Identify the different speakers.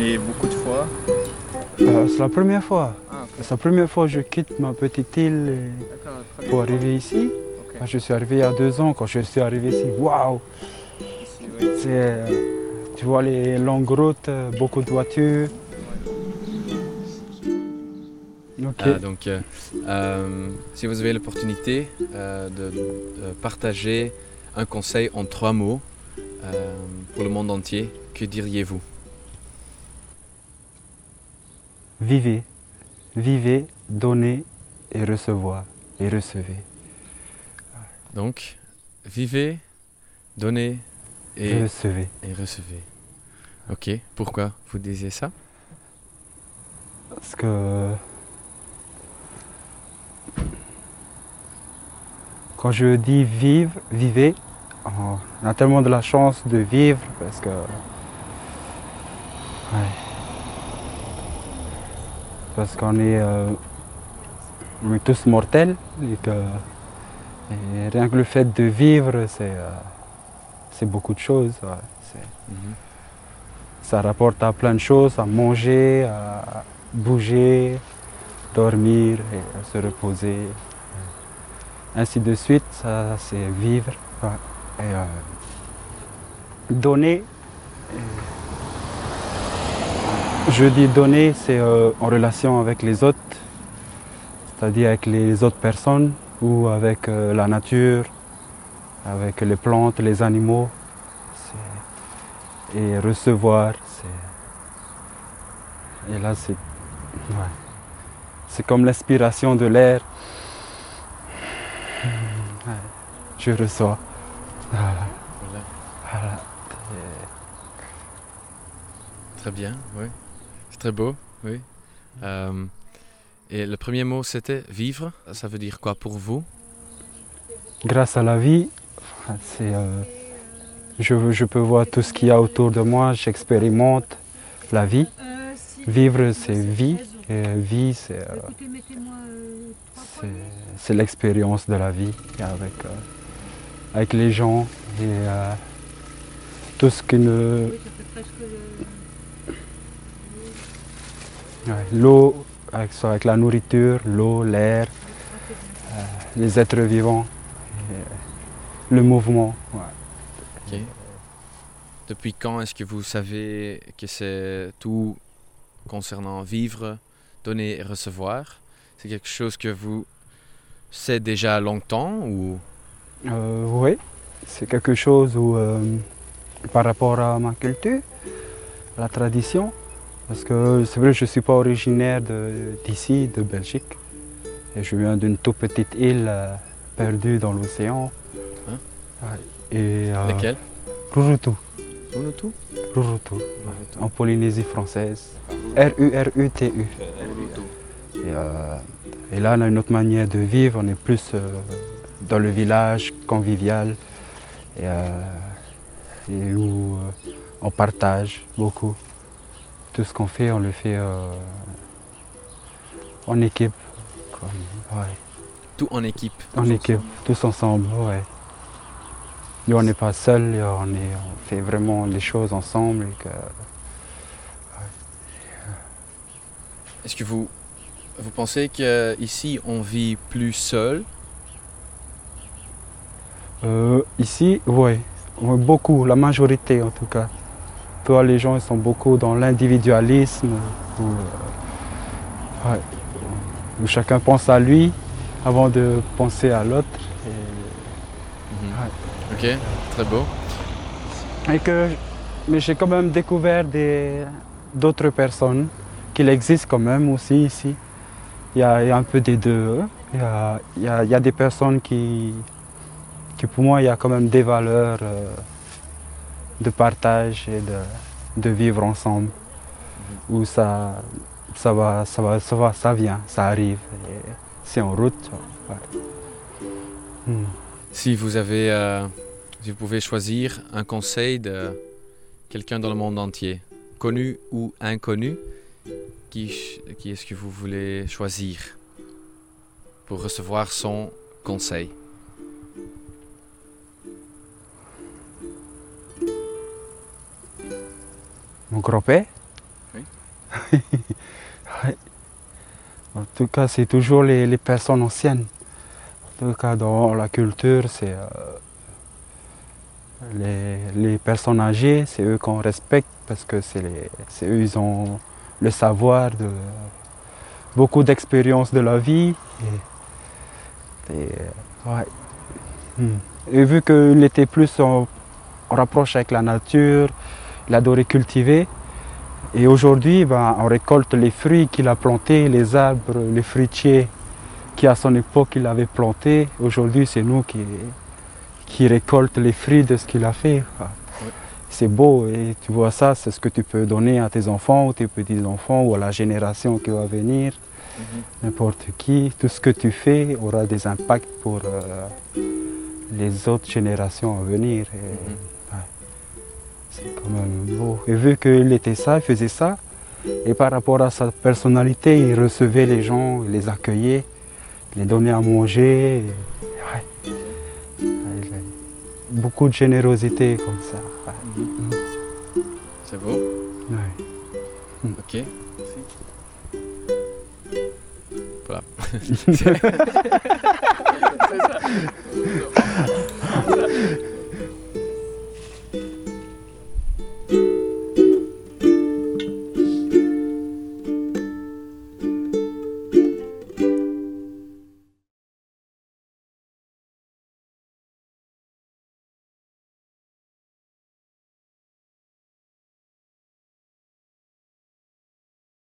Speaker 1: venu beaucoup de fois
Speaker 2: Euh, c'est la première fois.
Speaker 1: Ah.
Speaker 2: C'est la première fois que je quitte ma petite île pour arriver ici. Quand je suis arrivé il y a deux ans, quand je suis arrivé ici, waouh
Speaker 1: oui.
Speaker 2: Euh, Tu vois les longues routes, euh, beaucoup de voitures.
Speaker 3: Ah, donc, euh, euh, si vous avez l'opportunité euh, de, de partager un conseil en trois mots euh, pour le monde entier, que diriez-vous?
Speaker 2: Vivez. Vivez, donnez et recevoir. Et recevez.
Speaker 3: Donc, vivez, donnez et,
Speaker 2: Recevez.
Speaker 3: et recevez. Ok, pourquoi vous disiez ça?
Speaker 2: Parce que quand je dis vivre, vivez, on a tellement de la chance de vivre parce que ouais. Parce qu'on est, euh, on est tous mortels et que et rien que le fait de vivre c'est euh, beaucoup de choses. ouais.
Speaker 3: Mhm.
Speaker 2: ça rapporte à plein de choses, à manger, à bouger, dormir et à se reposer. Ainsi de suite, ça c'est vivre. ouais. Et, euh, donner. Je dis donner, c'est euh, en relation avec les autres, c'est-à-dire avec les autres personnes ou avec euh, la nature, avec les plantes, les animaux. Et recevoir. c'est- Et là, c'est ouais. c'est comme l'inspiration de l'air. Ouais. Je reçois. Voilà.
Speaker 3: Voilà.
Speaker 2: Voilà.
Speaker 3: Très bien, oui. Très beau, oui. Euh, et le premier mot, c'était vivre. Ça veut dire quoi pour vous?
Speaker 2: Grâce à la vie, c'est, euh, je, je peux voir tout ce qu'il y a autour de moi, j'expérimente la vie. Vivre, c'est vie. Et vie, c'est, euh, c'est, c'est l'expérience de la vie avec, avec les gens et tout ce qui ne. Ouais, l'eau, avec, la nourriture, l'eau, l'air, euh, les êtres vivants, et, euh, le mouvement. ouais.
Speaker 3: Depuis quand est-ce que vous savez que c'est tout concernant vivre, donner et recevoir? C'est quelque chose que vous savez déjà longtemps ou?
Speaker 2: Euh, oui, c'est quelque chose où, par rapport à ma culture, à la tradition, parce que c'est vrai que je ne suis pas originaire d'ici, de, Belgique. Et je viens d'une toute petite île euh, perdue dans l'océan.
Speaker 3: Hein?
Speaker 2: Et, euh,
Speaker 3: laquelle?
Speaker 2: Rurutu,
Speaker 3: Vanuatu
Speaker 2: Rurutu, en Polynésie française. R-U-R-U-T-U. Et, euh, et là, on a une autre manière de vivre. On est plus euh, dans le village, convivial, et, et où on partage beaucoup. Tout ce qu'on fait, on le fait euh, en équipe. comme- ouais,
Speaker 3: Tout en équipe.
Speaker 2: en équipe, tous ensemble. Ouais. Et on n'est pas seul, et on, est, on fait vraiment les choses ensemble. et que-
Speaker 3: Est-ce que vous, vous pensez qu'ici on vit plus seul?
Speaker 2: Euh, ici, oui, beaucoup, la majorité en tout cas. Toi, les gens ils sont beaucoup dans l'individualisme, où, euh, ouais, où chacun pense à lui avant de penser à l'autre. Et,
Speaker 3: Ok, très beau.
Speaker 2: et que, mais j'ai quand même découvert des- d'autres personnes, qu'il existe quand même aussi ici. Il y a, il y a un peu des deux. Il y a, il y a- il y a des personnes qui, qui, pour moi, il y a quand même des valeurs euh, de partage et de, de vivre ensemble. Où ça, ça, va, ça, va, ça, va, ça vient, ça arrive. et C'est en route. ouais. Hmm.
Speaker 3: Si vous avez, euh, si vous pouvez choisir un conseil de quelqu'un dans le monde entier, connu ou inconnu, qui, ch- qui est-ce que vous voulez choisir pour recevoir son conseil? Oui.
Speaker 2: Ouais. En tout cas, c'est toujours les, les personnes anciennes. En tout cas, dans la culture, c'est euh, les, les personnes âgées, c'est eux qu'on respecte parce que c'est eux, ils ont le savoir de beaucoup d'expérience de la vie. Et, et, euh, ouais. Hmm. Et vu qu'il était plus en, en rapproche avec la nature, il adorait cultiver. Et aujourd'hui, ben, on récolte les fruits qu'il a plantés, les arbres, les fruitiers qui à son époque il avait plantés. Aujourd'hui, c'est nous qui, qui récoltons les fruits de ce qu'il a fait. C'est beau et tu vois ça, c'est ce que tu peux donner à tes enfants ou tes petits-enfants ou à la génération qui va venir. N'importe qui, tout ce que tu fais aura des impacts pour euh, les autres générations à venir. Et,
Speaker 3: Mhm.
Speaker 2: C'est quand même beau. Et vu qu'il était ça, il faisait ça, et par rapport à sa personnalité, il recevait les gens, il les accueillait, il les donnait à manger. et- ouais. Ouais, il a beaucoup de générosité comme ça. ouais.
Speaker 3: C'est beau.
Speaker 2: Ouais.
Speaker 3: Ok. Voilà.